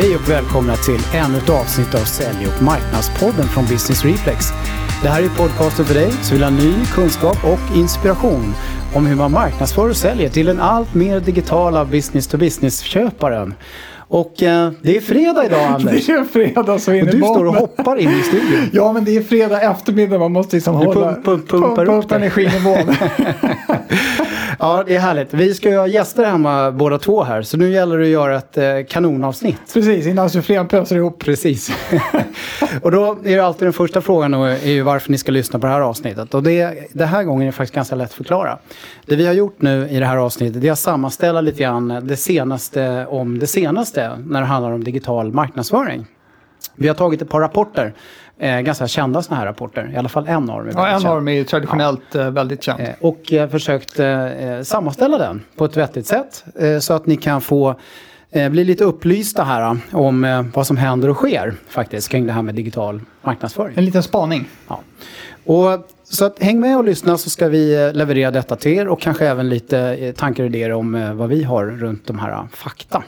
Hej och välkomna till ännu ett avsnitt av Sälj och marknadspodden från Business Reflex. Det här är podcasten för dig som vill ha ny kunskap och inspiration om hur man marknadsför och säljer till den allt mer digitala business-to-business-köparen. Och eh, det är fredag idag Anders. Det är fredag så in och du står och hoppar in i studion. Ja, men det är fredag eftermiddag. Man måste liksom Du hålla... pump- pump- pumpar pumpa upp energinivån. Ja, det är härligt. Vi ska ju ha gäster hemma båda två här, så nu gäller det att göra ett eh, kanonavsnitt. Precis, innan sufflén pöser ihop. Precis. och då är det alltid den första frågan då, är ju varför ni ska lyssna på det här avsnittet. Och det, det här gången är faktiskt ganska lätt att förklara. Det vi har gjort nu i det här avsnittet det är att sammanställa lite grann det senaste om det senaste när det handlar om digital marknadsföring. Vi har tagit ett par rapporter, eh, ganska kända sådana här rapporter, i alla fall en av dem. Ja, en av dem är traditionellt eh, väldigt känd. Eh, Och eh, försökt sammanställa den på ett vettigt sätt eh, så att ni kan få bli lite upplysta här eh, om eh, vad som händer och sker faktiskt kring det här med digital marknadsföring. En liten spaning. Ja. Och, så att, häng med och lyssna så ska vi eh, leverera detta till er och kanske även lite eh, tankar och idéer om eh, vad vi har runt de här eh, fakta.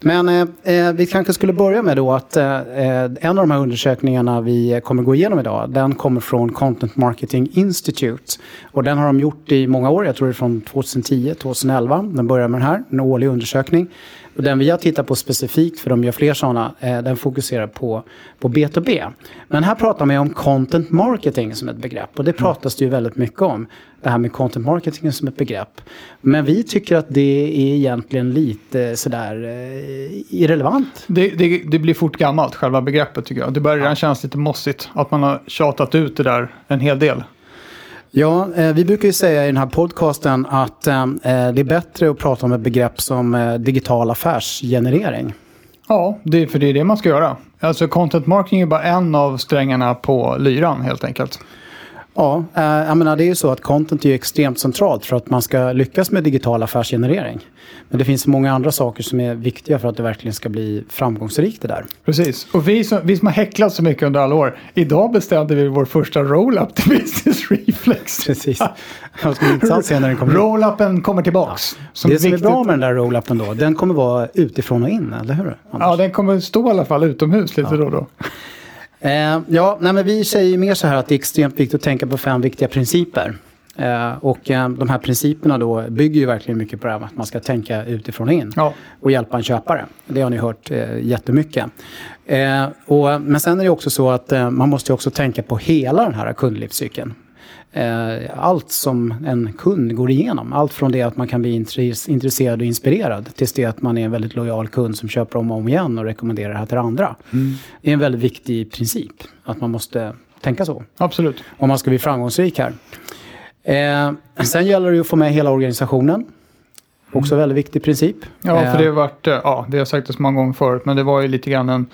Men eh, eh, vi kanske skulle börja med då att eh, eh, en av de här undersökningarna vi kommer gå igenom idag, den kommer från Content Marketing Institute. Och den har de gjort i många år, jag tror det är från 2010, 2011. Den börjar med den här, en årlig undersökning. Och den vi har tittat på specifikt, för de gör fler sådana, eh, den fokuserar på, på B2B. Men här pratar man ju om content marketing som ett begrepp. Och det pratas det ju väldigt mycket om. Det här med content marketing som ett begrepp. Men vi tycker att det är egentligen lite sådär eh, irrelevant. Det, det, det blir fort gammalt, själva begreppet tycker jag. Det börjar redan kännas lite mossigt. Att man har tjatat ut det där en hel del. Ja, eh, vi brukar ju säga i den här podcasten att eh, eh, det är bättre att prata om ett begrepp som digital affärsgenerering. Ja, det, för det är det man ska göra. Alltså content marketing är bara en av strängarna på lyran helt enkelt. Ja, eh, jag menar, det är ju så att content är extremt centralt för att man ska lyckas med digital affärsgenerering. Men det finns många andra saker som är viktiga för att det verkligen ska bli framgångsrikt det där. Precis. Och vi som, vi som har häcklat så mycket under alla år. Idag bestämde vi vår första roll-up till Business Reflex. Precis. Det ska intressant se när den kommer. Roll-upen kommer tillbaks. Som det som är bra med den där roll-upen då, den kommer vara utifrån och in, eller hur? Anders? Ja, den kommer stå i alla fall utomhus lite då och då. Eh, ja, nej, men vi säger mer så här att det är extremt viktigt att tänka på fem viktiga principer. Eh, och eh, de här principerna då bygger ju verkligen mycket på det här att man ska tänka utifrån och in. Ja. Och hjälpa en köpare. Det har ni hört eh, jättemycket. Eh, och, men sen är det också så att eh, man måste också tänka på hela den här kundlivscykeln. Eh, allt som en kund går igenom. Allt från det att man kan bli intres- intresserad och inspirerad tills det att man är en väldigt lojal kund som köper om och om igen och rekommenderar det här till andra. Det är en väldigt viktig princip att man måste tänka så Absolut. om man ska bli framgångsrik här. Eh, sen gäller det att få med hela organisationen. Också en väldigt viktig princip. Ja, Eh, för det har varit, eh, ja, det har jag sagt det så många gånger förut, men det var ju lite grann en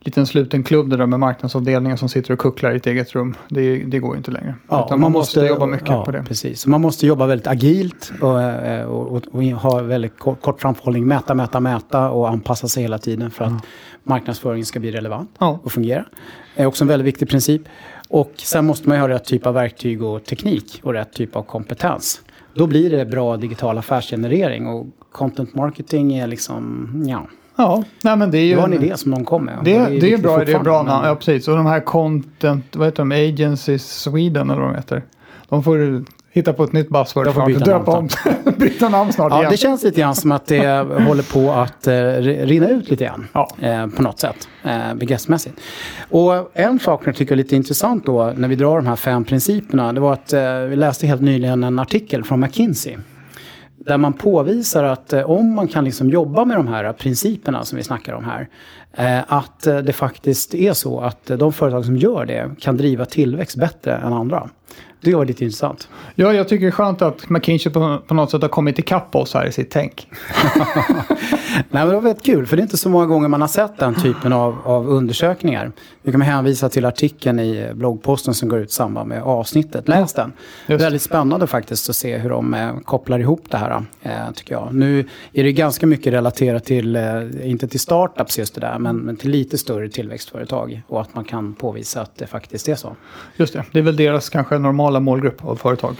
liten sluten klubb det där med marknadsavdelningen som sitter och kucklar i ett eget rum. Det, det går ju inte längre. Ja, Utan man måste, jobba mycket ja, på det. Precis. Man måste jobba väldigt agilt och, eh, och, och, och ha väldigt kort, kort framförhållning. Mäta, mäta, mäta och anpassa sig hela tiden för att marknadsföringen ska bli relevant Ja. och fungera. Det är också en väldigt viktig princip. Och sen måste man ju ha rätt typ av verktyg och teknik och rätt typ av kompetens. Då blir det bra digital affärsgenerering och content marketing är liksom, ja. Ja, nej men det är ju... Det var en idé som någon kom med. Det, det är viktigt bra, det är bra namn. men- Ja, precis. Och de här content, vad heter de, Agencies Sweden eller vad de heter. De får hitta på ett nytt buzzword. Får snart. byta Döpa namn om, byta namn snart Ja, igen. det känns lite grann som att det håller på att eh, rinna ut lite grann. Ja. Eh, på något sätt, eh, begreppsmässigt. Och en sak jag tycker är lite intressant då när vi drar de här fem principerna. Det var att eh, vi läste helt nyligen en artikel från McKinsey. Där man påvisar att eh, om man kan liksom jobba med de här principerna som vi snackar om här. Eh, att eh, det faktiskt är så att de företag som gör det kan driva tillväxt bättre än andra. Det var lite intressant. Ja, jag tycker det är skönt att McKinsey på, på något sätt har kommit ikapp oss här i sitt tänk. Nej, men det var väldigt kul, för det är inte så många gånger man har sett den typen av, av undersökningar. Vi kommer hänvisa till artikeln i bloggposten som går ut i samband med avsnittet. Läs den. Just. Väldigt spännande faktiskt att se hur de eh, kopplar ihop det här, eh, tycker jag. Nu är det ganska mycket relaterat till, eh, inte till startups just det där, men, men till lite större tillväxtföretag. Och att man kan påvisa att det faktiskt är så. Just det, det är väl deras kanske normala målgrupp av företag.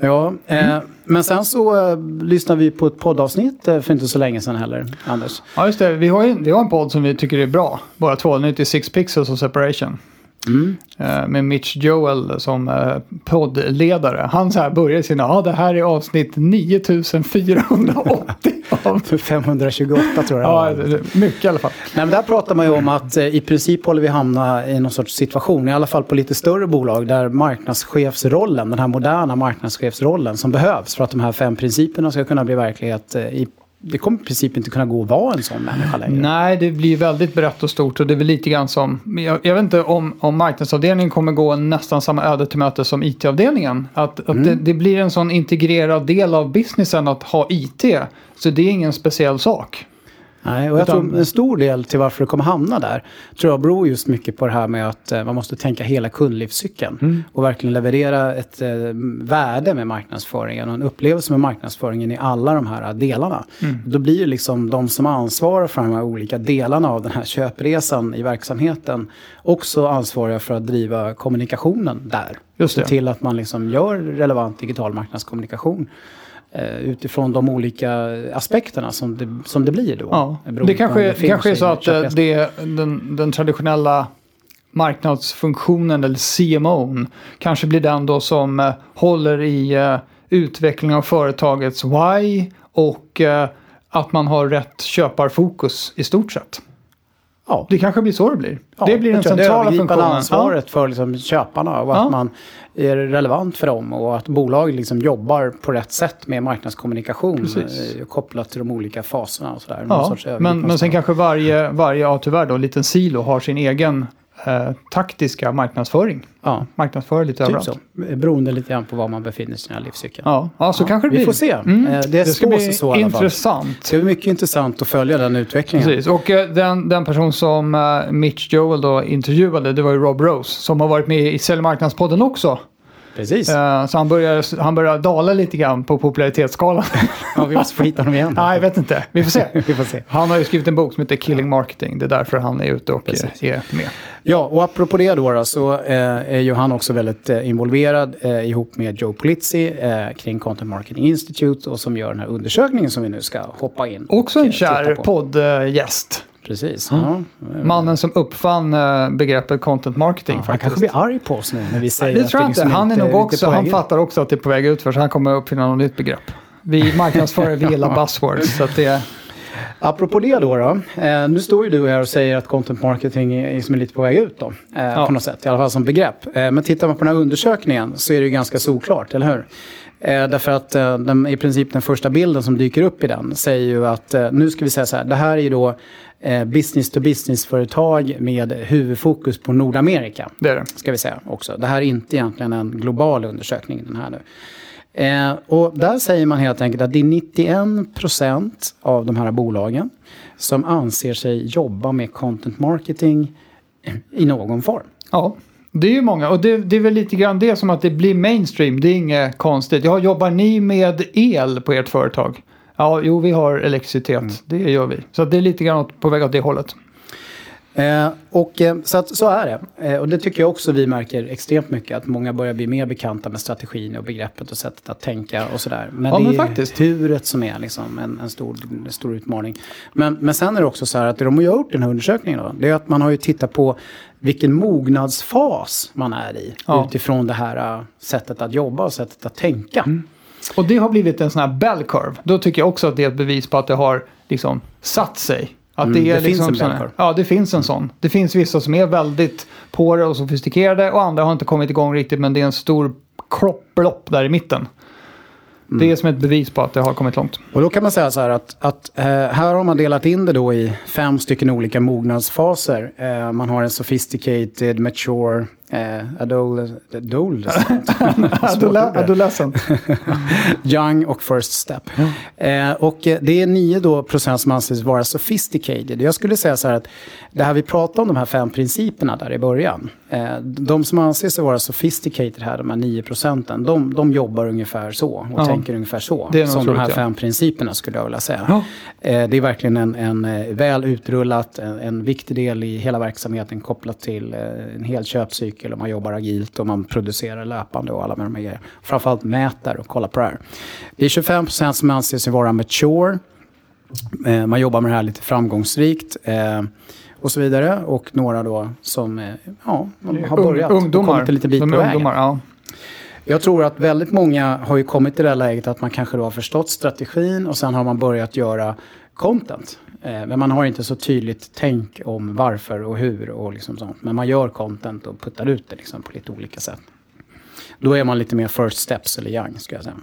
Ja, eh, men sen så eh, lyssnade vi på ett poddavsnitt eh, för inte så länge sedan heller, Anders. Ja, just det. Vi har, ju, vi har en podd som vi tycker är bra. Båda två. Den heter Six Pixels och Separation. Mm. Eh, med Mitch Joel som eh, poddledare. Han så här börjar sina, ja det här är avsnitt 9480 av... 528 tror jag Ja, mycket i alla fall. Nej, men där pratar man ju om att eh, i princip håller vi hamna i någon sorts situation, i alla fall på lite större bolag, där marknadschefsrollen, den här moderna marknadschefsrollen som behövs för att de här fem principerna ska kunna bli verklighet, i, det kommer i princip inte kunna gå att vara en sån människa längre. Nej, det blir väldigt brett och stort och det är väl lite grann som, jag, jag vet inte om, om marknadsavdelningen kommer gå nästan samma öde till möte som IT-avdelningen. Att, att det, det blir en sån integrerad del av businessen att ha IT. Så det är ingen speciell sak. Nej, och jag Utan- tror en stor del till varför det kommer hamna där tror jag beror just mycket på det här med att eh, man måste tänka hela kundlivscykeln Mm. och verkligen leverera ett eh, värde med marknadsföringen och en upplevelse med marknadsföringen i alla de här delarna. Mm. Då blir det liksom de som ansvarar för de här olika delarna av den här köpresan i verksamheten också ansvariga för att driva kommunikationen där. Just Se det. till att man liksom gör relevant digital marknadskommunikation utifrån de olika aspekterna som det, som det blir då. Ja. Det kanske, det kanske är så att eh, det, den, den traditionella marknadsfunktionen eller CMO'n kanske blir den då som eh, håller i utveckling av företagets why och eh, att man har rätt köparfokus i stort sett. Ja. Det kanske blir så det blir. Ja, det blir den centrala Det funktionen. ansvaret för liksom köparna och Ja. att man är relevant för dem och att bolaget liksom jobbar på rätt sätt med marknadskommunikation Precis. eh, kopplat till de olika faserna och sådär. Ja, men, men sen kanske varje, varje ja, tyvärr då, liten silo har sin egen eh, taktiska marknadsföring. Ja, Marknadsför lite typ överallt. så. Beroende lite grann på var man befinner sig i den här livscykeln. Ja, ja så Ja, kanske det vi blir. får se. Mm. Eh, det Det ska bli så intressant. Det ska bli mycket intressant att följa den utvecklingen. Precis. Och eh, den, den person som Mitch Joel då intervjuade, det var ju Rob Rose, som har varit med i Säljmarknadspodden också. Precis. Eh, så han börjar, han börjar dala lite grann på popularitetsskalan. Ja, vi måste få hitta honom igen. Nej, jag vet inte. Vi får se. Vi får se. Han har ju skrivit en bok som heter Killing Marketing. Det är därför han är ute och Precis. eh, är med. Ja, och apropå det då, då så eh, är ju han också väldigt eh, involverad ihop med Joe Polizzi kring Content Marketing Institute och som gör den här undersökningen som vi nu ska hoppa in. Också och, en kär poddgäst. Precis. Mm. Mannen som uppfann eh, begreppet content marketing Ja, han kanske blir arg på oss nu när vi säger det att tror jag inte. Han är nog också, han fattar också att det är på väg ut för så han kommer uppfinna något nytt begrepp. Vi marknadsför, vi gillar buzzwords. Så att det, Apropå det då, då eh, nu står ju du här och säger att content marketing är lite på väg ut då. Eh, Ja. På något sätt, i alla fall som begrepp. Eh, men tittar man på den här undersökningen så är det ju ganska solklart, eller hur? Eh, därför att eh, den, i princip den första bilden som dyker upp i den säger ju att, eh, nu ska vi säga så här, det här är ju då business to business-företag med huvudfokus på Nordamerika. det är det. Ska vi säga också. Det här är inte egentligen en global undersökning den här nu. Och där säger man helt enkelt att det är 91 procent av de här bolagen som anser sig jobba med content marketing i någon form. Ja, det är ju många. Och det, det är väl lite grann det som att det blir mainstream. Det är inget konstigt. Ja, jobbar ni med el på ert företag? Ja, jo, vi har elektricitet. Mm. Det gör vi. Så det är lite grann på väg åt det hållet. Eh, och eh, så, att, så är det. Eh, och det tycker jag också vi märker extremt mycket. Att många börjar bli mer bekanta med strategin och begreppet och sättet att tänka och sådär. Men Ja, det men är faktiskt. huret som är liksom en, en, stor, en stor utmaning. Men, men sen är det också så här att det de har gjort i den här undersökningen då, det är att man har ju tittat på vilken mognadsfas man är i. Ja. Utifrån det här sättet att jobba och sättet att tänka. Mm. Och det har blivit en sån här bell curve. Då tycker jag också att det är ett bevis på att det har liksom satt sig. Att Mm, det, är det finns liksom en sån. Ja, det finns en sån. Det finns vissa som är väldigt på det och sofistikerade och andra har inte kommit igång riktigt men det är en stor klopplopp där i mitten. Mm. Det är som ett bevis på att det har kommit långt. Och då kan man säga så här att, att eh, här har man delat in det då i fem stycken olika mognadsfaser. Eh, man har en sophisticated, mature, eh, adol- adolescent, Adola- Adolescent. young och first step. Eh, och eh, det är 9 då procent som anses vara sophisticated. Jag skulle säga så här att det här vi pratade om, de här fem principerna där i början. Eh, de som anser sig vara sophisticated här, de här 9 procenten, de, de jobbar ungefär så och Ja. tänker ungefär så. Det är som de här ja. fem principerna skulle jag vilja säga. Ja. Eh, Det är verkligen en, en eh, väl utrullat, en, en viktig del i hela verksamheten kopplat till eh, en hel köpcykel cykel och man jobbar agilt och man producerar löpande och alla med de här grejerna. Framförallt mäter och kollar på det här. Det är 25 procent som anser sig vara mature. Eh, man jobbar med det här lite framgångsrikt. Eh, och så vidare. Och några då som eh, ja, har börjat. Ungdomar. Kommit en liten bit de på vägen. ungdomar, ja. Jag tror att väldigt många har ju kommit till det här läget att man kanske då har förstått strategin och sen har man börjat göra content. Eh, men man har inte så tydligt tänk om varför och hur och liksom sånt. Men man gör content och puttar ut det liksom på lite olika sätt. Då är man lite mer first steps eller young skulle jag säga.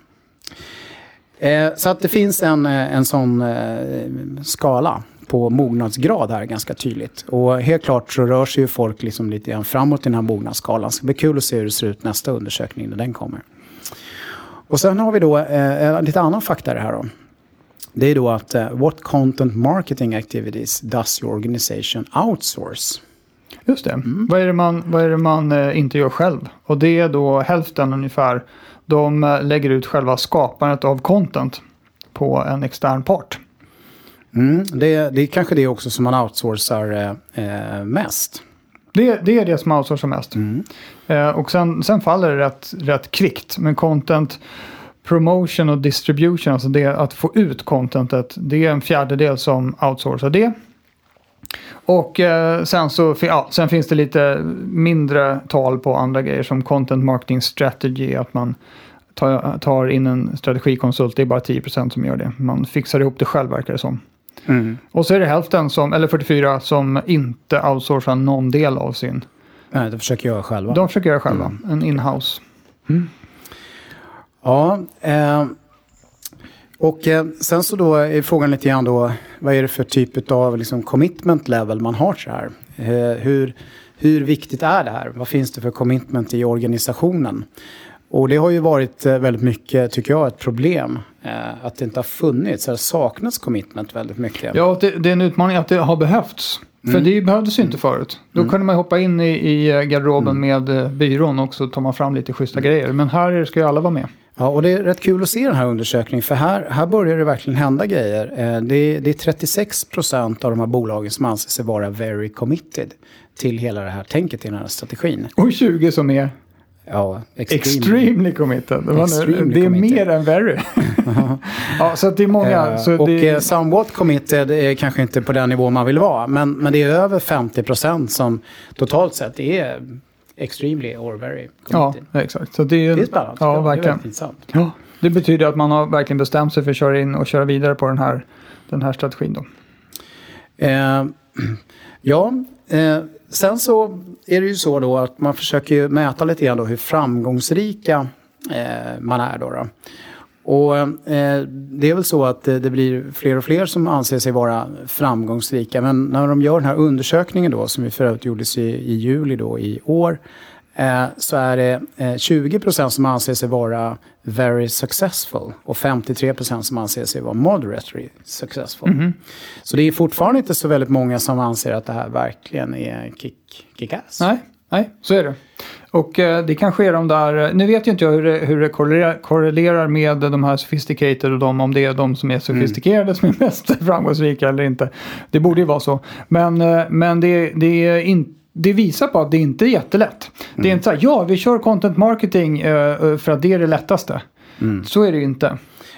Eh, så att det finns en, eh, en sån eh, skala på mognadsgrad här ganska tydligt. Och helt klart så rör sig ju folk liksom lite grann framåt i den här mognadsskalan. Så det blir kul att se hur det ser ut nästa undersökning när den kommer. Och sen har vi då eh, lite annan fakta i det här då. Det är då att eh, what content marketing activities does your organization outsource? Just det. Vad är det man, vad är man eh, inte gör själv? Och det är då hälften ungefär. De eh, lägger ut själva skapandet av content på en extern part. Mm, det, det är kanske det också som man outsourcar eh, eh, mest. Det, det är det som outsourcar mest. Eh, och sen, sen faller det rätt, rätt kvickt. Men content promotion och distribution, alltså det att få ut contentet, det är en fjärdedel som outsourcar det. Och eh, sen, så, ja, sen finns det lite mindre tal på andra grejer som content marketing strategy, att man tar, tar in en strategikonsult, det är bara 10% som gör det. Man fixar ihop det själv verkar det som. Mm. Och så är det hälften, som, eller 44, som inte outsourcar någon del av sin. Nej, det försöker göra själva. De försöker göra själva, en inhouse. Ja, eh, och eh, sen så då är frågan lite grann då, vad är det för typ av liksom commitment level man har så här? Eh, hur, hur viktigt är det här? Vad finns det för commitment i organisationen? Och det har ju varit eh, väldigt mycket, tycker jag, ett problem. Eh, att det inte har funnits, eller saknats commitment väldigt mycket. Ja, det, det är en utmaning att det har behövts. För det behövdes ju inte förut. Då kunde man hoppa in i, i garderoben med eh, byrån och så tar man fram lite schyssta grejer. Men här ska ju alla vara med. Ja, och det är rätt kul att se den här undersökningen för här, här börjar det verkligen hända grejer. Eh, det, är, det är 36 procent av de här bolagen som anser sig vara very committed till hela det här tänket i den här strategin. Och 20 som är Ja, extreme. extremely committed. Det, Extremely det är committed. mer än very. ja, så det är många. Eh, så och det, eh, somewhat committed är kanske inte på den nivå man vill vara. Men, men det är över 50 procent som totalt sett är extremely or very ja, committed. exakt. Så det är, Det är spännande. Ja, Det är verkligen. väldigt intressant. Ja, det betyder att man har verkligen bestämt sig för att köra in och köra vidare på den här, den här strategin. Då. Eh, ja, eh, sen så är det ju så då att man försöker ju mäta lite grann då hur framgångsrika eh, man är då. då. Och eh, det är väl så att det, det blir fler och fler som anser sig vara framgångsrika. Men när de gör den här undersökningen då, som vi för övrigt gjordes i, i juli då i år, eh, så är det eh, 20 procent som anser sig vara very successful och 53 procent som anser sig vara moderately successful. Så det är fortfarande inte så väldigt många som anser att det här verkligen är kick, kick-ass. Nej, nej, så är det. Och eh, det kanske är de där, nu vet ju inte jag hur det, hur det korrelerar, korrelerar med de här sophisticated och de, om det är de som är sofistikerade som är mest framgångsrika eller inte. Det borde ju vara så. Men, eh, men det, det, är in, det visar på att det inte är jättelätt. Det är inte så här, ja vi kör content marketing eh, eh, för att det är det lättaste. Så är det ju inte.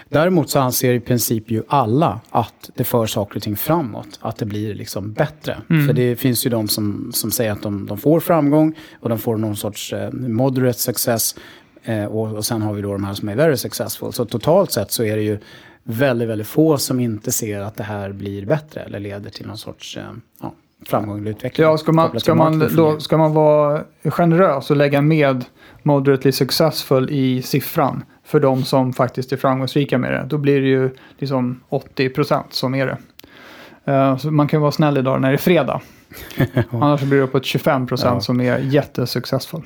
Däremot så anser i princip ju alla att det för saker och ting framåt. Att det blir liksom bättre. För det finns ju de som, som säger att de, de får framgång och de får någon sorts eh, moderate success. Eh, och, och sen har vi då de här som är very successful. Så totalt sett så är det ju väldigt, väldigt få som inte ser att det här blir bättre eller leder till någon sorts eh, ja, framgång eller utveckling. Ja, ska man, ska, man, då, ska man vara generös och lägga med moderately successful i siffran för de som faktiskt är framgångsrika med det, då blir det ju liksom 80% som är det. Eh, så man kan vara snäll idag när det är fredag. Annars blir det uppåt 25% Ja. som är jättesuccessful.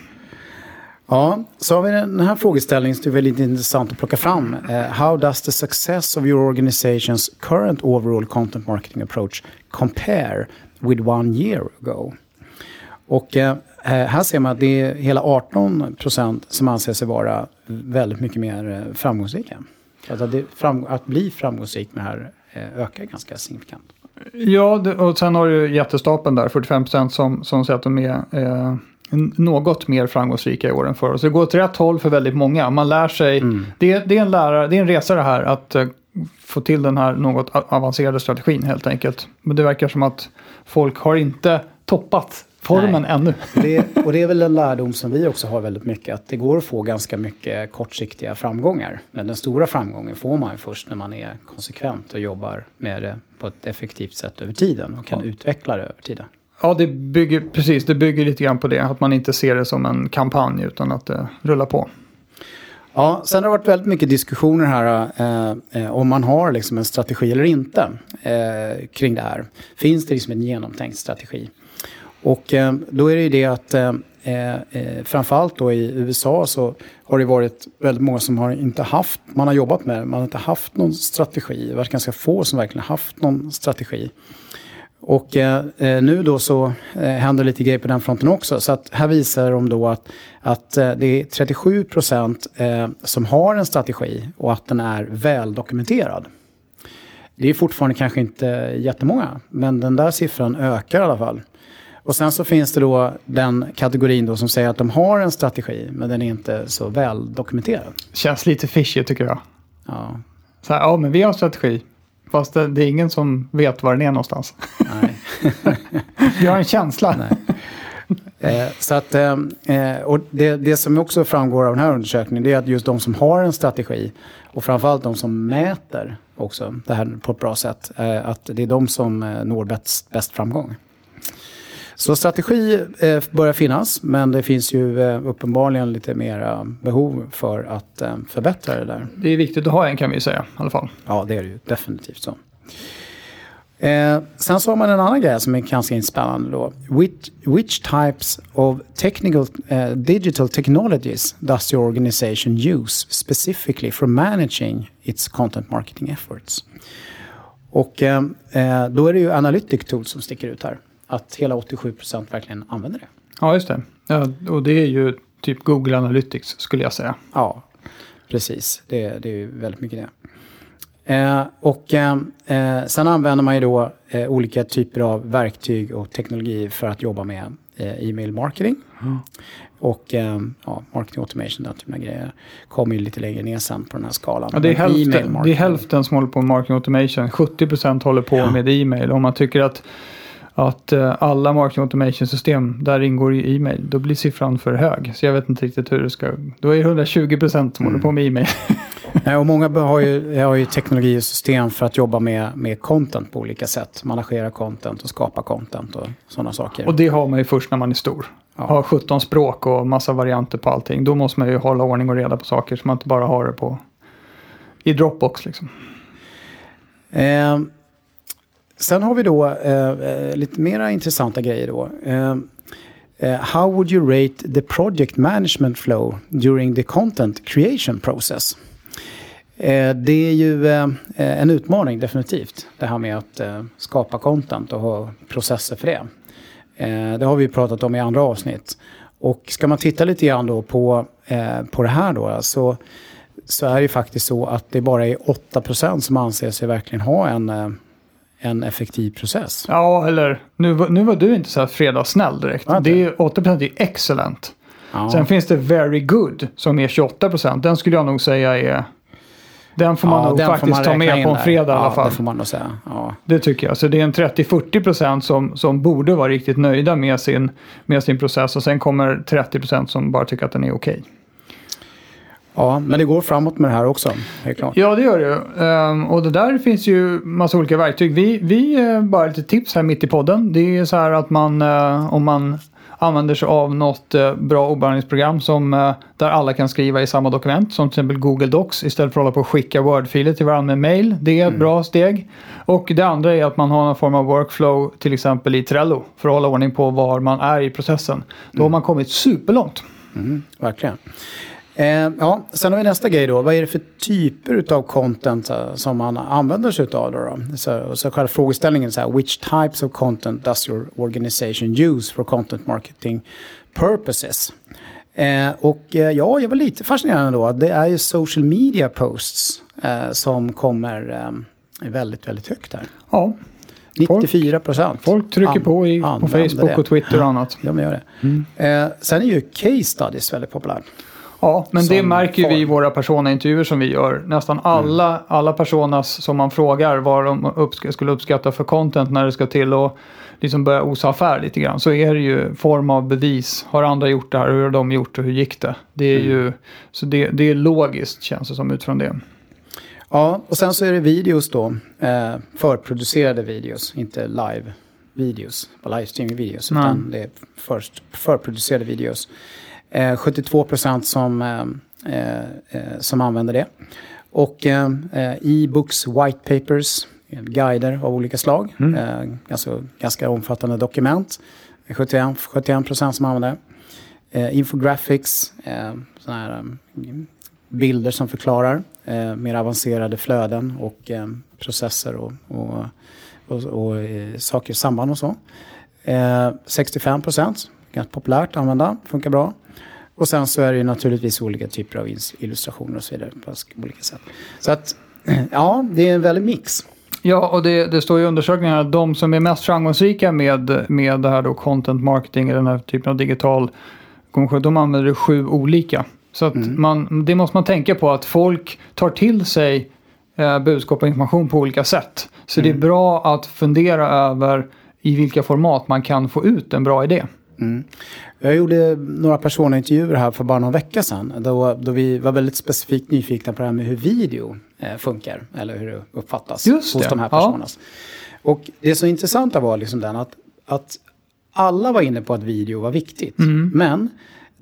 Ja, så har vi den här frågeställningen som är väldigt intressant att plocka fram. Eh, how does the success of your organization's current overall content marketing approach compare with one year ago? Och eh, eh, här ser man att det är hela 18 procent som anser sig vara väldigt mycket mer eh, framgångsrika. Alltså att, det, fram, att bli framgångsrik med det här ökar ganska signifikant. Ja, och sen har du jättestapeln där, 45% som, som säger att de är eh, något mer framgångsrika i år än förra. Så det går åt rätt håll för väldigt många. Man lär sig, Mm. det, det, är en lärare, det är en resa det här att få till den här något avancerade strategin helt enkelt. Men det verkar som att folk har inte toppat formen Nej. ännu. Det, och det är väl en lärdom som vi också har väldigt mycket. Att det går att få ganska mycket kortsiktiga framgångar. Men den stora framgången får man först när man är konsekvent och jobbar med det på ett effektivt sätt över tiden. Och kan Ja. utveckla det över tiden. Ja, det bygger, precis, det bygger lite grann på det. Att man inte ser det som en kampanj utan att det rullar på. Ja, sen har det varit väldigt mycket diskussioner här eh, eh, om man har liksom en strategi eller inte eh, kring det här. Finns det liksom en genomtänkt strategi? Och eh, då är det ju det att eh, eh, eh framförallt då i USA så har det varit väldigt många som har inte haft, man har jobbat med det, man har inte haft någon strategi. Det har varit ganska få som verkligen haft någon strategi. Och eh, eh, nu då så eh, händer lite grejer på den fronten också. Så att här visar de då att, att eh, det är 37 procent eh, som har en strategi och att den är väl dokumenterad. Det är fortfarande kanske inte jättemånga, men den där siffran ökar i alla fall. Och sen så finns det då den kategorin då som säger att de har en strategi, men den är inte så väl dokumenterad. Känns lite fishy tycker jag. Ja, Så här, ja, men vi har strategi. Fast det, det är ingen som vet var den är någonstans. nej. Vi har en känsla. Eh, så att, eh, eh, och det, det som också framgår av den här undersökningen det är att just de som har en strategi och framförallt de som mäter också det här på ett bra sätt, eh, att det är de som eh, når bäst, bäst framgång. Så strategi eh, börjar finnas, men det finns ju eh, uppenbarligen lite mera behov för att eh, förbättra det där. Det är viktigt att ha en kan vi säga i alla fall. Ja, det är det ju definitivt så. Eh, sen så har man en annan grej som är ganska spännande då. Which, which types of technical, eh, digital technologies does your organization use specifically for managing its content marketing efforts? Och eh, eh, då är det ju Analytic Tools som sticker ut här. Att hela 87% verkligen använder det. Ja, just det. Ja, och det är ju typ Google Analytics skulle jag säga. Ja, precis. Det, det är ju väldigt mycket det. Eh, och eh, eh, sen använder man ju då eh, olika typer av verktyg och teknologi för att jobba med eh, e-mail marketing. Och eh, ja, marketing automation, den typen av grejer. Kommer ju lite längre ner sen på den här skalan. Ja, det, är hälften, det är hälften som håller på med marketing automation. 70% håller på Ja. med e-mail. Om man tycker att, att eh, alla marketing automation-system, där ingår i e-mail, då blir siffran för hög. Så jag vet inte riktigt hur det ska... Då är det 120% som Mm. håller på med e-mail. Nej, och många har ju, har ju teknologi och system för att jobba med, med content på olika sätt. Managera content och skapa content och sådana saker. Och det har man ju först när man är stor. Ja. Har 17 språk och massa varianter på allting. Då måste man ju hålla ordning och reda på saker så man inte bara har det på i Dropbox liksom. Eh, sen har vi då eh, eh, lite mera intressanta grejer då. Eh, eh, how would you rate the project management flow during the content creation process? Eh, det är ju eh, eh, en utmaning definitivt. Det här med att eh, skapa content och ha processer för det. Eh, det har vi pratat om i andra avsnitt. Och ska man titta lite grann då på, eh, på det här då så, så är det ju faktiskt så att det bara är 8% som anser sig verkligen ha en, eh, en effektiv process. Ja, eller nu, nu var du inte så här fredagssnäll direkt. Ja, det är 8% är excellent. Ja. Sen finns det very good som är 28%. Den skulle jag nog säga är... Den får man Ja, nog faktiskt man ta med på en där. fredag i alla fall. det får man nog säga. Det tycker jag. Så det är en 30-40% som, som borde vara riktigt nöjda med sin, med sin process. Och sen kommer 30% som bara tycker att den är okej. Ja, men det går framåt med det här också, helt klart. Ja, det gör det. Ehm, och det där finns ju massa olika verktyg. Vi, vi eh, bara lite tips här mitt i podden. Det är så här att man, eh, om man använder sig av något eh, bra obehörighetsprogram som där alla kan skriva i samma dokument, som till exempel Google Docs, istället för att hålla på och skicka Word-filer till varandra med mail. Det är ett bra steg. Och det andra är att man har någon form av workflow, till exempel i Trello, för att hålla ordning på var man är i processen. Då har man kommit superlångt. Mm, verkligen. Eh, ja, sen har vi nästa grej då. Vad är det för typer av content eh, som man använder sig av? Då, då? Så, så själva frågeställningen är så här, which types of content does your organization use for content marketing purposes? Eh, och eh, ja, jag var lite fascinerad ändå. Det är ju social media posts eh, som kommer eh, väldigt, väldigt högt här. Ja, 94 procent. Folk trycker på i, på Facebook och Twitter och annat. Ja, men gör det. Mm. Sen är ju case studies väldigt populärt. Ja, men det märker form. vi i våra personaintervjuer som vi gör. Nästan alla, mm. alla personas som man frågar vad de uppsk skulle uppskatta för content när det ska till och liksom börja osa affär lite grann. Så är det ju form av bevis. Har andra gjort det här? Hur har de gjort det? Hur gick det? Det är mm. ju, så det, det är logiskt känns det som utifrån det. Ja, och sen så är det videos då. Eh, förproducerade videos, inte live videos, livestreaming videos. Mm. Utan det är först förproducerade videos. Eh, 72 procent som, eh, eh, eh, som använder det. Och eh, e-books, white papers, guider av olika slag. Mm. alltså ganska omfattande dokument. 71 procent som använder det. infographics, sådana här bilder som förklarar eh, mer avancerade flöden och eh, processer och, och, och, och eh, saker, samband och så. 65 eh, procent, ganska populärt att använda, funkar bra. Och sen så är det ju naturligtvis olika typer av illustrationer och så vidare på olika sätt. Så att, ja, det är en väldig mix. Ja, och det, det står i undersökningar att de som är mest framgångsrika med, med det här då content marketing, den här typen av digital kommunikation, de använder sju olika. Så att mm. man, det måste man tänka på att folk tar till sig eh, budskap och information på olika sätt. Så mm. det är mm. bra att fundera över i vilka format man kan få ut en bra idé. Mm. Jag gjorde några personintervjuer här för bara någon vecka sedan. Då, då vi var väldigt specifikt nyfikna på det här med hur video eh, funkar. Eller hur det uppfattas Just hos det. de här personerna. Ja. Och det så intressanta var liksom den att, att alla var inne på att video var viktigt. Mm. Men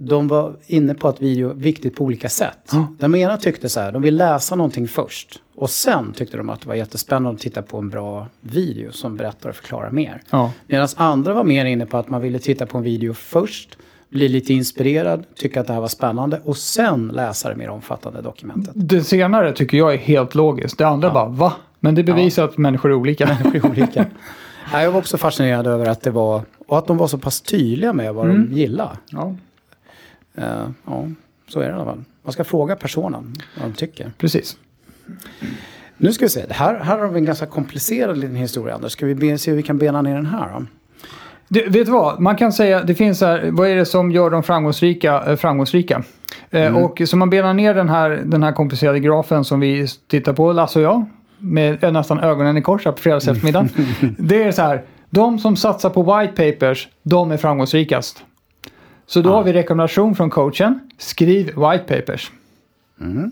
de var inne på att video är viktigt på olika sätt. Mm. De ena tyckte så här, de vill läsa någonting först. Och sen tyckte de att det var jättespännande att titta på en bra video som berättar och förklarar mer. Ja. Medan andra var mer inne på att man ville titta på en video först, bli lite inspirerad, tycka att det här var spännande och sen läsa det mer omfattande dokumentet. Det senare tycker jag är helt logiskt. Det andra ja. bara, va? Men det bevisar ja. att människor är olika. Människor är olika. jag var också fascinerad över att det var, och att de var så pass tydliga med vad mm. de gillade. Ja. Uh, ja, så är det i alla fall. Man ska fråga personen vad de tycker. Precis. Nu ska vi se, här, här har vi en ganska komplicerad liten historia Anders. Ska vi se hur vi kan bena ner den här då? Du, vet du vad? Man kan säga, det finns här, vad är det som gör dem framgångsrika? Eh, framgångsrika? Eh, mm. och så man benar ner den här, den här komplicerade grafen som vi tittar på, Lasse och jag, med nästan ögonen i kors här på fredags eftermiddag. det är så här, de som satsar på white papers, de är framgångsrikast. Så då ja. har vi rekommendation från coachen. Skriv white papers. Mm.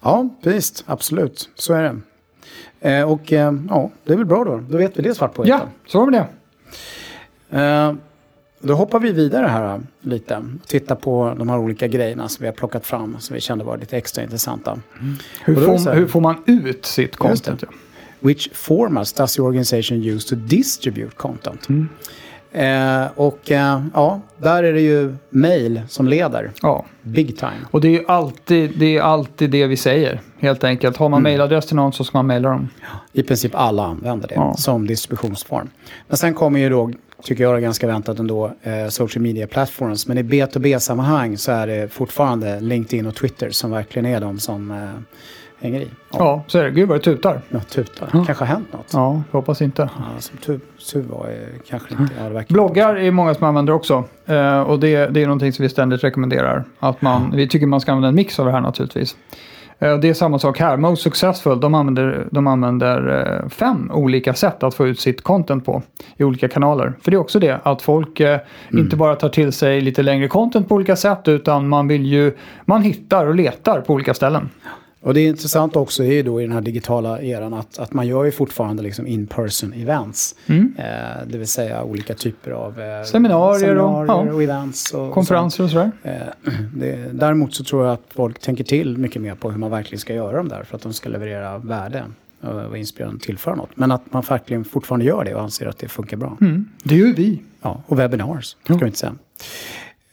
Ja, visst. Absolut. Så är det. Eh, och eh, ja, det är väl bra då. Då vet vi det svart på Ja, så vi det. Eh, då hoppar vi vidare här eh, lite. Tittar på de här olika grejerna som vi har plockat fram. Som vi kände var lite extra intressanta. Mm. Hur, får, hur, får, man ut sitt content? Which formats does your organization use to distribute content? Mm. Eh, och eh, ja, där är det ju mail som leder. Ja. Big time. Och det är ju alltid det, är alltid det vi säger. Helt enkelt. Har man mm. mailadress till någon så ska man mejla dem. I princip alla använder det ja. som distributionsform. Men sen kommer ju då, tycker jag är ganska väntat ändå, eh, social media platforms. Men i B2B-sammanhang så är det fortfarande LinkedIn och Twitter som verkligen är de som eh, hänger i. Ja, ja så är det. Gud vad det tutar. Ja, tutar. Ja. kanske har hänt något. Ja, jag hoppas inte. Ja, som tur, tur var kanske inte. Ja, det Bloggar är många som använder också. Uh, och det, det är någonting som vi ständigt rekommenderar. Att man, Vi tycker man ska använda en mix av det här naturligtvis. Uh, det är samma sak här. Most Successful, de använder, de använder uh, fem olika sätt att få ut sitt content på i olika kanaler. För det är också det att folk mm. inte bara tar till sig lite längre content på olika sätt utan man vill ju, man hittar och letar på olika ställen. Och det är intressant också är ju då i den här digitala eran att, att man gör ju fortfarande liksom in-person events. Mm. Eh, det vill säga olika typer av eh, seminarier, seminarier och, ja. och, events. Och, Konferenser och sådär. Eh, det, däremot så tror jag att folk tänker till mycket mer på hur man verkligen ska göra dem där för att de ska leverera värde och inspirerande och tillföra något. Men att man verkligen fortfarande gör det och anser att det funkar bra. Mm. Det gör vi. Ja, och webinars, ska vi inte säga.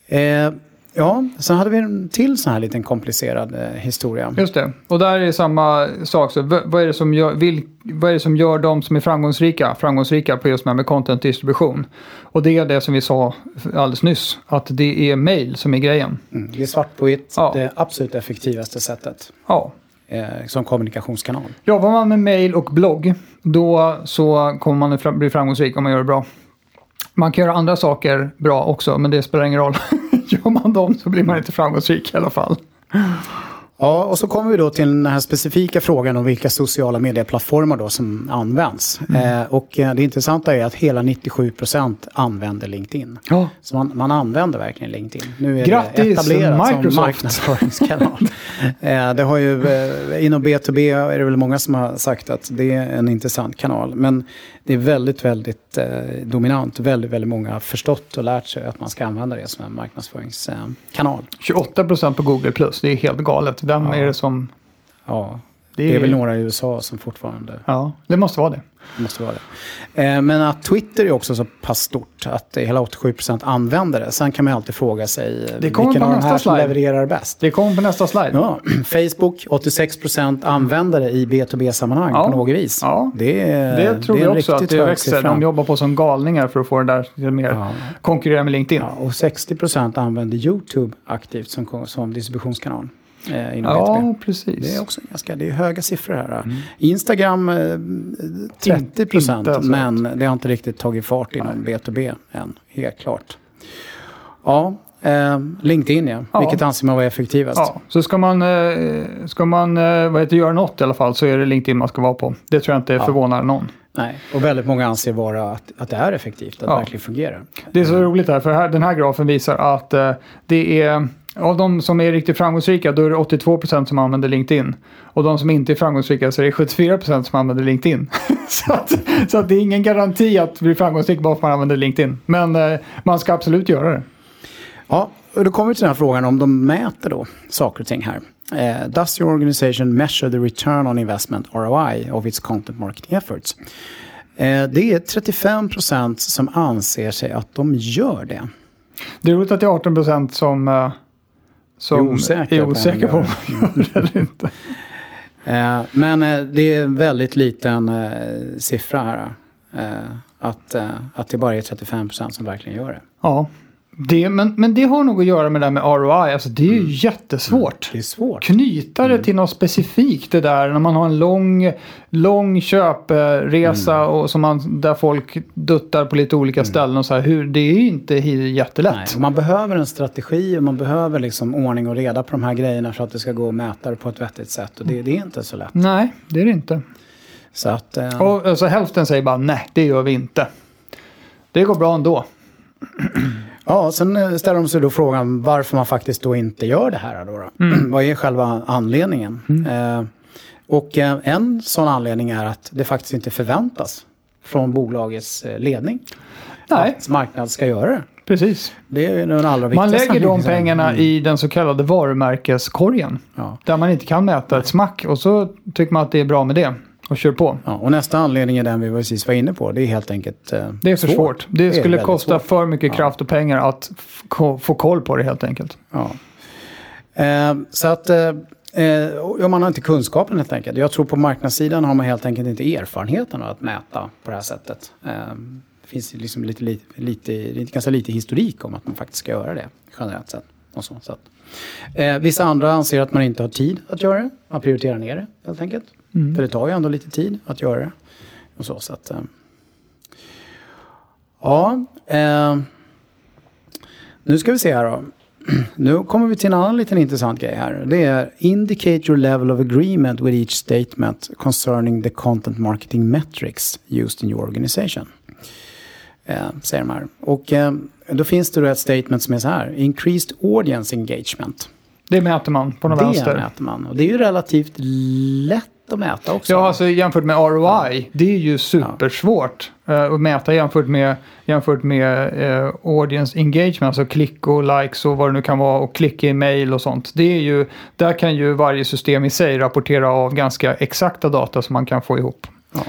Eh, Ja, sen hade vi en till sån här liten komplicerad eh, historia. Just det, och där är samma sak. Så vad, är det som gör, vil, vad är det som gör de som är framgångsrika framgångsrika på just med, med content distribution? Och det är det som vi sa alldeles nyss, att det är mail som är grejen. Mm, det är svart på vitt, ja. det absolut effektivaste sättet. Ja, eh, som kommunikationskanal. Jobbar man med mail och blogg, då så kommer man bli framgångsrik om man gör det bra. Man kan göra andra saker bra också, men det spelar ingen roll. gör man dem så blir man inte framgångsrik i alla fall. Ja, och så kommer vi då till den här specifika frågan om vilka sociala medieplattformar då som används. Mm. Eh, och eh, det intressanta är att hela 97% använder LinkedIn. Ja. Så man, man använder verkligen LinkedIn. Nu är Grattis, det etablerat som Microsoft. marknadsföringskanal. eh, det har ju, eh, inom B2B är det väl många som har sagt att det är en intressant kanal. Men det är väldigt, väldigt eh, dominant. Väldigt, väldigt många har förstått och lärt sig att man ska använda det som en marknadsföringskanal. 28% på Google+, det är helt galet. Vem Ja. är det som... Ja, Det det är väl några i USA som fortfarande Ja, det måste vara det. Det måste vara det. Eh, men att Twitter är också så pass stort att hela 87% använder det. Sen kan man alltid fråga sig eh, Det kommer vilken på av de här som slide. levererar bäst. Det kommer på nästa slide. Ja, Facebook, 86% använder det i B2B-sammanhang Ja. på något vis. Ja. Det, är, Det tror är vi en också att det växer. De jobbar på som galningar för att få det där till mer Ja. konkurrera med LinkedIn. Ja, och 60% använder YouTube aktivt som, som distributionskanal eh, inom Ja, B2B. precis. Det är också ganska, det är höga siffror här. Instagram eh, 30 procent, alltså. men det har inte riktigt tagit fart inom B2B än, helt klart. Ja, eh, LinkedIn ja. Ja. Vilket anser man vara effektivast? Ja, så ska man, eh, ska man eh, vad heter, göra något i alla fall så är det LinkedIn man ska vara på. Det tror jag inte Ja. förvånar någon. Nej, och väldigt många anser vara att, att det är effektivt, att Ja. det verkligen fungerar. Det är så roligt här, för här, den här grafen visar att eh, det är av de som är riktigt framgångsrika, då är det 82% som använder LinkedIn. Och de som inte är framgångsrika så är det 74% som använder LinkedIn. så, att, så att det är ingen garanti att bli framgångsrik bara för att man använder LinkedIn. Men eh, man ska absolut göra det. Ja, och då kommer vi till den här frågan om de mäter då saker och ting här. Eh, does your organization measure the return on investment, ROI, of its content marketing efforts? Eh, det är 35 procent som anser sig att de gör det. Det är roligt att det är 18% som, eh, som Är osäkra är osäkra på om gör de gör det eller inte. Eh, men eh, det är en väldigt liten eh, siffra här. Att, att det bara är 35 procent som verkligen gör det. Ja, det, men, men det har nog att göra med det där med ROI. Alltså det är Mm. ju jättesvårt. Det är svårt. Knyta Mm. det till något specifikt det där när man har en lång, lång köpresa Mm. och som man, där folk duttar på lite olika ställen och så här. Hur, det är ju inte jättelätt. Nej, man behöver en strategi och man behöver liksom ordning och reda på de här grejerna för att det ska gå att mäta det på ett vettigt sätt. Och det, det är inte så lätt. Nej, det är det inte. Så att, eh, Och alltså, hälften säger bara nej, det gör vi inte. Det går bra ändå. ja, sen eh, ställer de sig då frågan varför man faktiskt då inte gör det här. Då, då. Mm. Vad är själva anledningen? Eh, och eh, en sån anledning är att det faktiskt inte förväntas från bolagets ledning Nej, att marknaden ska göra det. precis. Det är den allra Man lägger de pengarna Mm. i den så kallade varumärkeskorgen. Ja. Där man inte kan mäta ett smack och så tycker man att det är bra med det och kör på. Ja, och nästa anledning är den vi precis var inne på. Det är helt enkelt eh, Det är för svårt. Det, är skulle kosta svårt. för mycket kraft och pengar att få koll på det helt enkelt. Ja. Eh, så att eh, eh, ja, man har inte kunskapen helt enkelt. Jag tror på marknadssidan har man helt enkelt inte erfarenheten av att mäta på det här sättet. Eh, det finns liksom lite, lite, lite, ganska lite historik om att man faktiskt ska göra det generellt sett. Och så, så att, eh, vissa andra anser att man inte har tid att göra det. Man prioriterar ner det helt enkelt. Mm. För det tar ju ändå lite tid att göra det. Och så, så att, eh, ja, eh, nu ska vi se här då. Nu kommer vi till en annan liten intressant grej här. Det är indicate your level of agreement with each statement concerning the content marketing metrics used in your organization. Eh, säger de här. Och eh, då finns det då ett statement som är så här. Increased audience engagement. Det mäter man på det vänster. mäter man. Och det är ju relativt lätt att mäta också. Ja, alltså jämfört med ROI, det är ju supersvårt eh, att mäta jämfört med, jämfört med eh, audience engagement, alltså klick och likes och vad det nu kan vara och klick i mail och sånt. Det är ju, där kan ju varje system i sig rapportera av ganska exakta data som man kan få ihop. Ja.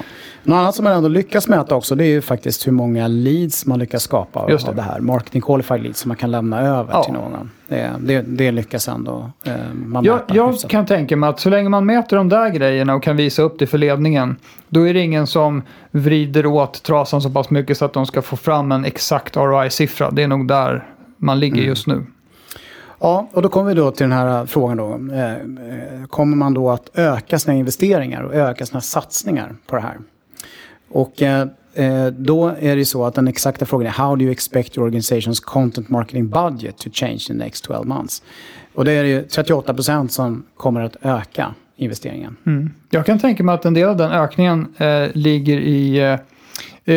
Något annat som man ändå lyckas mäta också det är ju faktiskt hur många leads man lyckas skapa av det. det här. Marketing qualified leads som man kan lämna över Ja. till någon. Det, det, det lyckas ändå eh, man Jag, mäta jag kan tänka mig att så länge man mäter de där grejerna och kan visa upp det för ledningen, då är det ingen som vrider åt trasan så pass mycket så att de ska få fram en exakt ROI-siffra. Det är nog där man ligger Mm. just nu. Ja, och då kommer vi då till den här frågan då. Eh, eh, kommer man då att öka sina investeringar och öka sina satsningar på det här? Och eh, då är det så att den exakta frågan är How do you expect your organization's content marketing budget to change in the next 12 months? Och det är ju 38 procent som kommer att öka investeringen. Mm. Jag kan tänka mig att en del av den ökningen eh, ligger i eh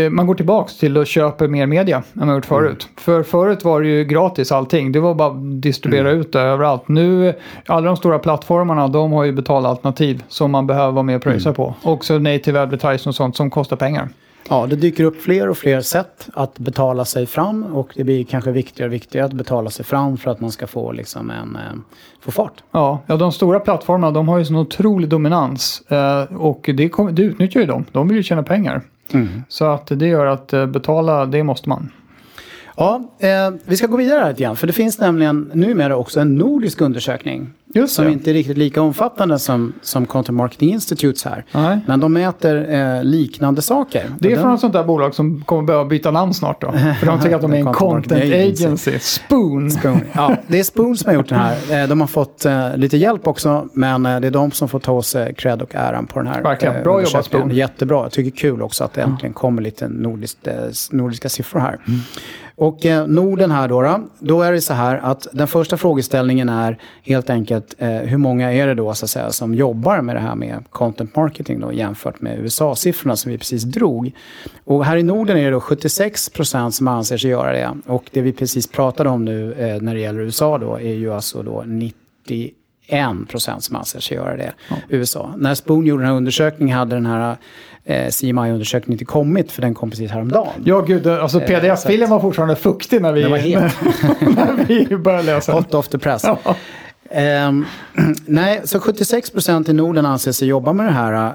man går tillbaks till att köpa mer media än man gjort förut. Mm. För förut var det ju gratis allting. Det var bara att distribuera mm. ut det överallt. Nu, alla de stora plattformarna, de har ju betalalternativ som man behöver vara med och pröjsa mm. på. Också native advertising och sånt som kostar pengar. Ja, det dyker upp fler och fler sätt att betala sig fram och det blir kanske viktigare och viktigare att betala sig fram för att man ska få, liksom en, eh, få fart. Ja, ja, de stora plattformarna de har ju sån otrolig dominans eh, och det, det utnyttjar ju de. De vill ju tjäna pengar. Mm. Så att det gör att eh, betala, det måste man. Ja, eh, vi ska gå vidare här lite grann. För det finns nämligen numera också en nordisk undersökning. Just som inte är riktigt lika omfattande som, som Content Marketing Institutes här. Nej. Men de mäter eh, liknande saker. Det är från ett sånt där bolag som kommer behöva byta namn snart då. För de tycker att de är en content agency. Spoon. Spoon. Ja, det är Spoon som har gjort den här. Eh, de har fått eh, lite hjälp också. Men eh, det är de som får ta sig cred och äran på den här. Verkligen. Bra jobbat Spoon. Jättebra. Jag tycker kul också att det äntligen kommer lite nordiskt, nordiska siffror här. Mm. Och eh, Norden här då, då, då, är det så här att den första frågeställningen är helt enkelt eh, hur många är det då så att säga som jobbar med det här med content marketing då jämfört med USA-siffrorna som vi precis drog. Och här i Norden är det då 76 procent som anser sig göra det. Och det vi precis pratade om nu eh, när det gäller USA då är ju alltså då 90 procent som anser sig göra det. Ja. USA. När Spoon gjorde den här undersökningen hade den här eh, CMI-undersökningen inte kommit för den kom precis häromdagen. Ja, gud. Alltså pdf-filen var fortfarande fuktig när vi, när vi började läsa. Hot off the press. Ja. Um, nej, så 76 procent i Norden anser sig jobba med det här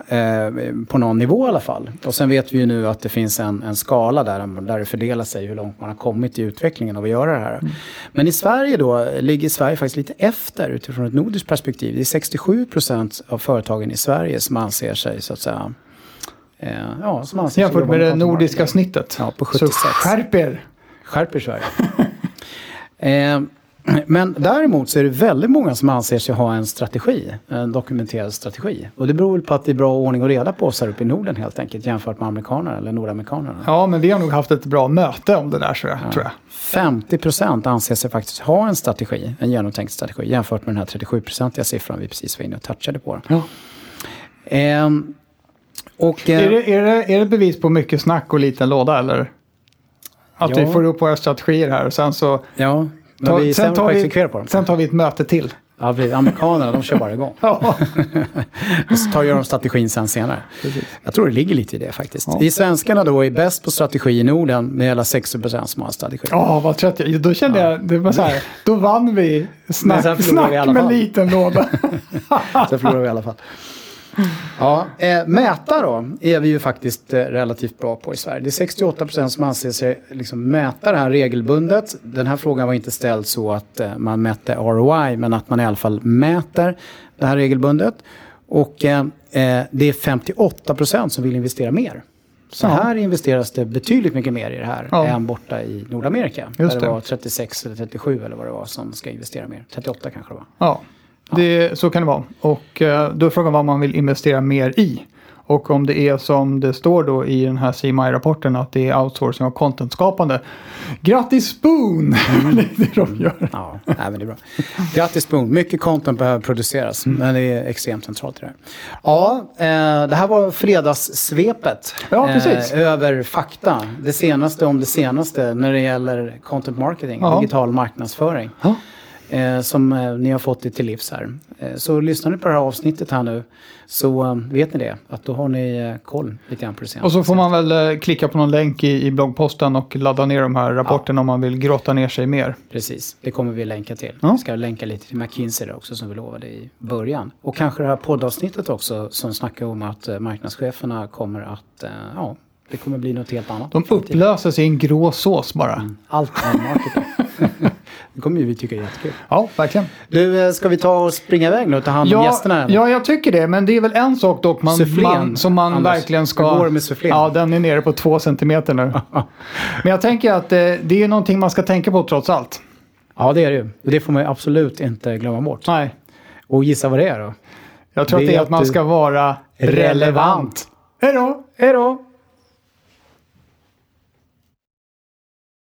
uh, på någon nivå i alla fall. Och sen vet vi ju nu att det finns en, en skala där, där det fördelar sig hur långt man har kommit i utvecklingen av att göra det här. Mm. Men i Sverige då ligger Sverige faktiskt lite efter utifrån ett nordiskt perspektiv. Det är 67 procent av företagen i Sverige som anser sig så att säga ja, som anser Jämfört med det nordiska snittet. Ja, på 76. Så skärp er! Skärp er Sverige. uh, Men däremot så är det väldigt många som anser sig ha en strategi, en dokumenterad strategi. Och det beror väl på att det är bra ordning och reda på oss här uppe i Norden helt enkelt jämfört med amerikanerna eller nordamerikanerna. Ja, men vi har nog haft ett bra möte om det där så jag, ja. tror jag. 50 procent anser sig faktiskt ha en strategi, en genomtänkt strategi jämfört med den här 37-procentiga siffran vi precis var inne och touchade på. Ja. Ehm, och, är, det, är, det, är det bevis på mycket snack och liten låda eller? Att ja. vi får upp våra strategier här och sen så ja. Ta, vi sen, tar vi, på dem. sen tar vi ett möte till. Ja, amerikanerna de kör bara igång. ja. och så tar de strategin sen senare. Precis. Jag tror det ligger lite i det faktiskt. Ja. Vi svenskarna då är bäst på strategi i Norden med hela 60% som har strategi. Ja, vad trött jag Då kände ja. jag, det var så här, då vann vi snack, snack vi med liten låda. sen förlorade vi i alla fall. Ja, eh, mäta då är vi ju faktiskt eh, relativt bra på i Sverige. Det är 68 procent som anser sig liksom mäta det här regelbundet. Den här frågan var inte ställd så att eh, man mätte ROI men att man i alla fall mäter det här regelbundet. Och eh, eh, det är 58 procent som vill investera mer. Så ja. här investeras det betydligt mycket mer i det här ja. än borta i Nordamerika. Just där det, det var 36 eller 37 eller vad det var som ska investera mer. 38 kanske det var. Ja. Det, så kan det vara. Och eh, då är frågan vad man vill investera mer i. Och om det är som det står då i den här CMI-rapporten att det är outsourcing av contentskapande. Grattis Spoon! Mm. det är det de gör. Ja, nej, men det är bra. Grattis Spoon! Mycket content behöver produceras, mm. men det är extremt centralt i det här. Ja, eh, det här var fredagssvepet. Ja, precis. Eh, över fakta. Det senaste om det senaste när det gäller content marketing, ja. digital marknadsföring. Ja eh, som eh, ni har fått det till livs här. Eh, så lyssnar ni på det här avsnittet här nu så eh, vet ni det, att då har ni koll lite grann på det. Och så får man väl klicka på någon länk i, i bloggposten och ladda ner de här rapporterna ja. om man vill grotta ner sig mer. Precis, det kommer vi länka till. Ja. Vi ska länka lite till McKinsey också som vi lovade i början. Och kanske det här poddavsnittet också som snackar om att marknadscheferna kommer att, ja, det kommer bli något helt annat. De upplöses i en grå sås bara. Mm. Allt är marketing. Det kommer ju vi tycka är jättekul. Ja, verkligen. Du, eh, ska vi ta och springa iväg nu och ta hand om ja, gästerna? Ja, jag tycker det. Men det är väl en sak dock man, man som man Anders, verkligen ska... Hur går med sufflén? Ja, den är nere på två centimeter nu. men jag tänker att eh, det är någonting man ska tänka på trots allt. Ja, det är det ju. Det får man ju absolut inte glömma bort. Nej, Och gissa vad det är då? jag tror Det att det är att man ska vara relevant. Hej då! Hej då!